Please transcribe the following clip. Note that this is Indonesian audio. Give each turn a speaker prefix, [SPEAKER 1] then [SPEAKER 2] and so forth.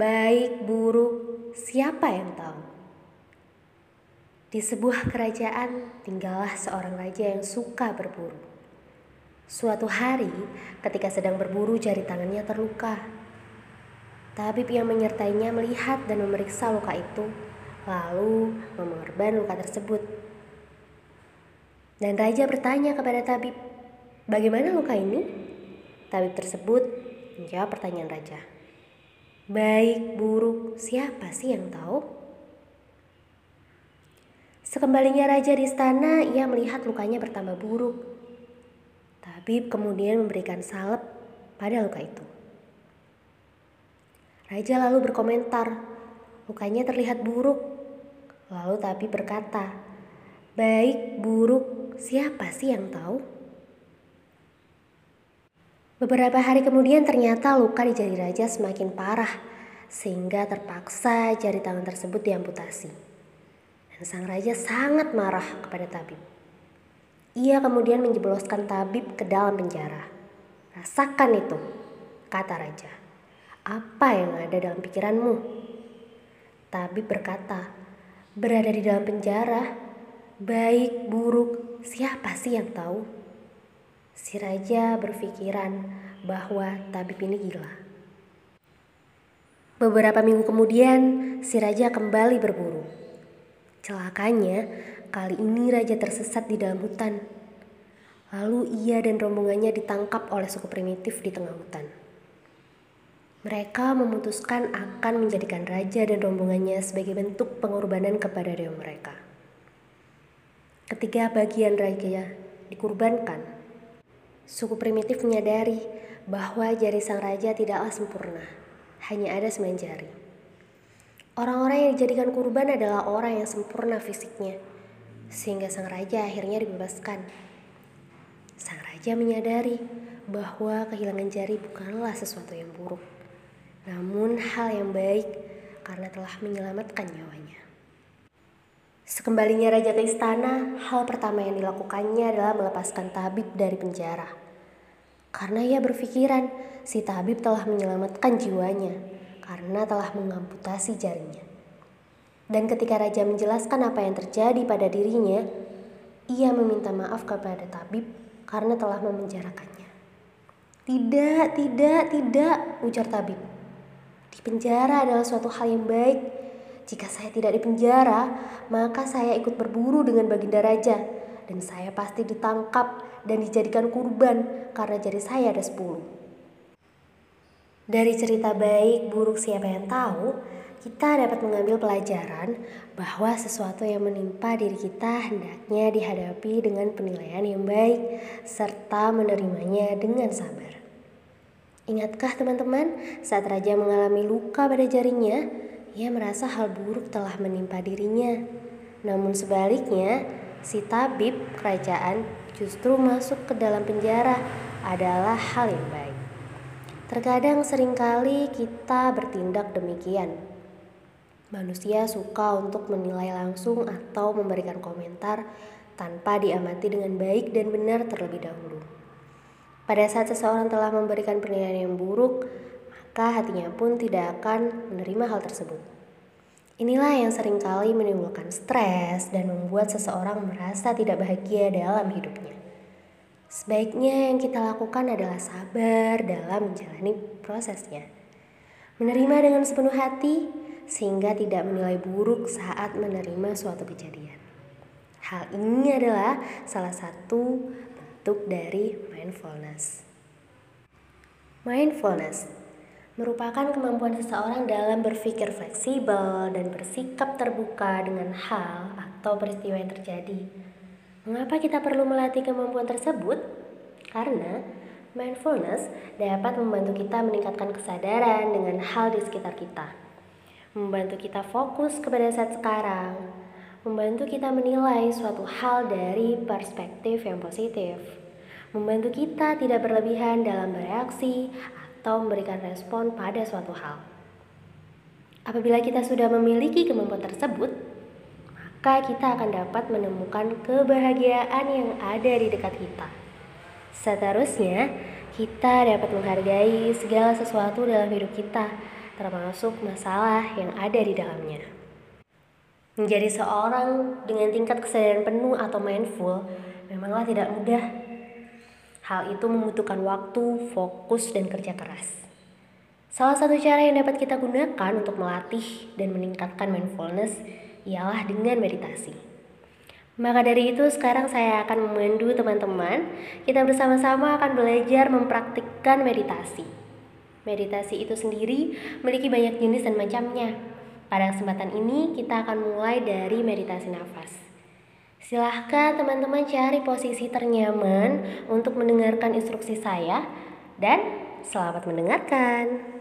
[SPEAKER 1] Baik, buruk, siapa yang tahu? Di sebuah kerajaan tinggallah seorang raja yang suka berburu. Suatu hari, ketika sedang berburu, jari tangannya terluka. Tabib yang menyertainya melihat dan memeriksa luka itu, lalu memperban luka tersebut. Dan raja bertanya kepada tabib, "Bagaimana luka ini?" Tabib tersebut menjawab pertanyaan raja. Baik, buruk, siapa sih yang tahu? Sekembalinya raja di istana, ia melihat lukanya bertambah buruk. Tabib kemudian memberikan salep pada luka itu. Raja lalu berkomentar, lukanya terlihat buruk. Lalu tabib berkata, baik, buruk, siapa sih yang tahu? Beberapa hari kemudian ternyata luka di jari raja semakin parah sehingga terpaksa jari tangan tersebut diamputasi. Dan sang raja sangat marah kepada tabib. Ia kemudian menjebloskan tabib ke dalam penjara. Rasakan itu, kata raja. Apa yang ada dalam pikiranmu? Tabib berkata, berada di dalam penjara, baik buruk, siapa sih yang tahu? Si raja berpikiran bahwa tabib ini gila. Beberapa minggu kemudian, si raja kembali berburu. Celakanya, kali ini raja tersesat di dalam hutan. Lalu ia dan rombongannya ditangkap oleh suku primitif di tengah hutan. Mereka memutuskan akan menjadikan raja dan rombongannya sebagai bentuk pengorbanan kepada dewa mereka. Ketiga bagian raja dikurbankan Suku primitif menyadari bahwa jari sang raja tidaklah sempurna, hanya ada sembilan jari. Orang-orang yang dijadikan kurban adalah orang yang sempurna fisiknya, sehingga sang raja akhirnya dibebaskan. Sang raja menyadari bahwa kehilangan jari bukanlah sesuatu yang buruk, namun hal yang baik karena telah menyelamatkan nyawanya. Sekembalinya raja ke istana, hal pertama yang dilakukannya adalah melepaskan tabib dari penjara. Karena ia berpikiran si tabib telah menyelamatkan jiwanya karena telah mengamputasi jarinya. Dan ketika raja menjelaskan apa yang terjadi pada dirinya, ia meminta maaf kepada tabib karena telah memenjarakannya. Tidak, tidak, tidak, ujar tabib. Di penjara adalah suatu hal yang baik jika saya tidak di penjara, maka saya ikut berburu dengan baginda raja dan saya pasti ditangkap dan dijadikan kurban karena jari saya ada sepuluh. Dari cerita baik buruk siapa yang tahu, kita dapat mengambil pelajaran bahwa sesuatu yang menimpa diri kita hendaknya dihadapi dengan penilaian yang baik serta menerimanya dengan sabar. Ingatkah teman-teman saat raja mengalami luka pada jarinya, ia merasa hal buruk telah menimpa dirinya. Namun sebaliknya, si tabib kerajaan justru masuk ke dalam penjara adalah hal yang baik. Terkadang sering kali kita bertindak demikian. Manusia suka untuk menilai langsung atau memberikan komentar tanpa diamati dengan baik dan benar terlebih dahulu. Pada saat seseorang telah memberikan penilaian yang buruk, maka hatinya pun tidak akan menerima hal tersebut. Inilah yang sering kali menimbulkan stres dan membuat seseorang merasa tidak bahagia dalam hidupnya. Sebaiknya yang kita lakukan adalah sabar dalam menjalani prosesnya. Menerima dengan sepenuh hati sehingga tidak menilai buruk saat menerima suatu kejadian. Hal ini adalah salah satu bentuk dari mindfulness. Mindfulness merupakan kemampuan seseorang dalam berpikir fleksibel dan bersikap terbuka dengan hal atau peristiwa yang terjadi. Mengapa kita perlu melatih kemampuan tersebut? Karena mindfulness dapat membantu kita meningkatkan kesadaran dengan hal di sekitar kita. Membantu kita fokus kepada saat sekarang, membantu kita menilai suatu hal dari perspektif yang positif, membantu kita tidak berlebihan dalam bereaksi atau memberikan respon pada suatu hal. Apabila kita sudah memiliki kemampuan tersebut, maka kita akan dapat menemukan kebahagiaan yang ada di dekat kita. Seterusnya, kita dapat menghargai segala sesuatu dalam hidup kita termasuk masalah yang ada di dalamnya. Menjadi seorang dengan tingkat kesadaran penuh atau mindful memanglah tidak mudah. Hal itu membutuhkan waktu, fokus, dan kerja keras. Salah satu cara yang dapat kita gunakan untuk melatih dan meningkatkan mindfulness ialah dengan meditasi. Maka dari itu sekarang saya akan memandu teman-teman. Kita bersama-sama akan belajar mempraktikkan meditasi. Meditasi itu sendiri memiliki banyak jenis dan macamnya. Pada kesempatan ini kita akan mulai dari meditasi nafas. Silahkan teman-teman cari posisi ternyaman untuk mendengarkan instruksi saya dan selamat mendengarkan.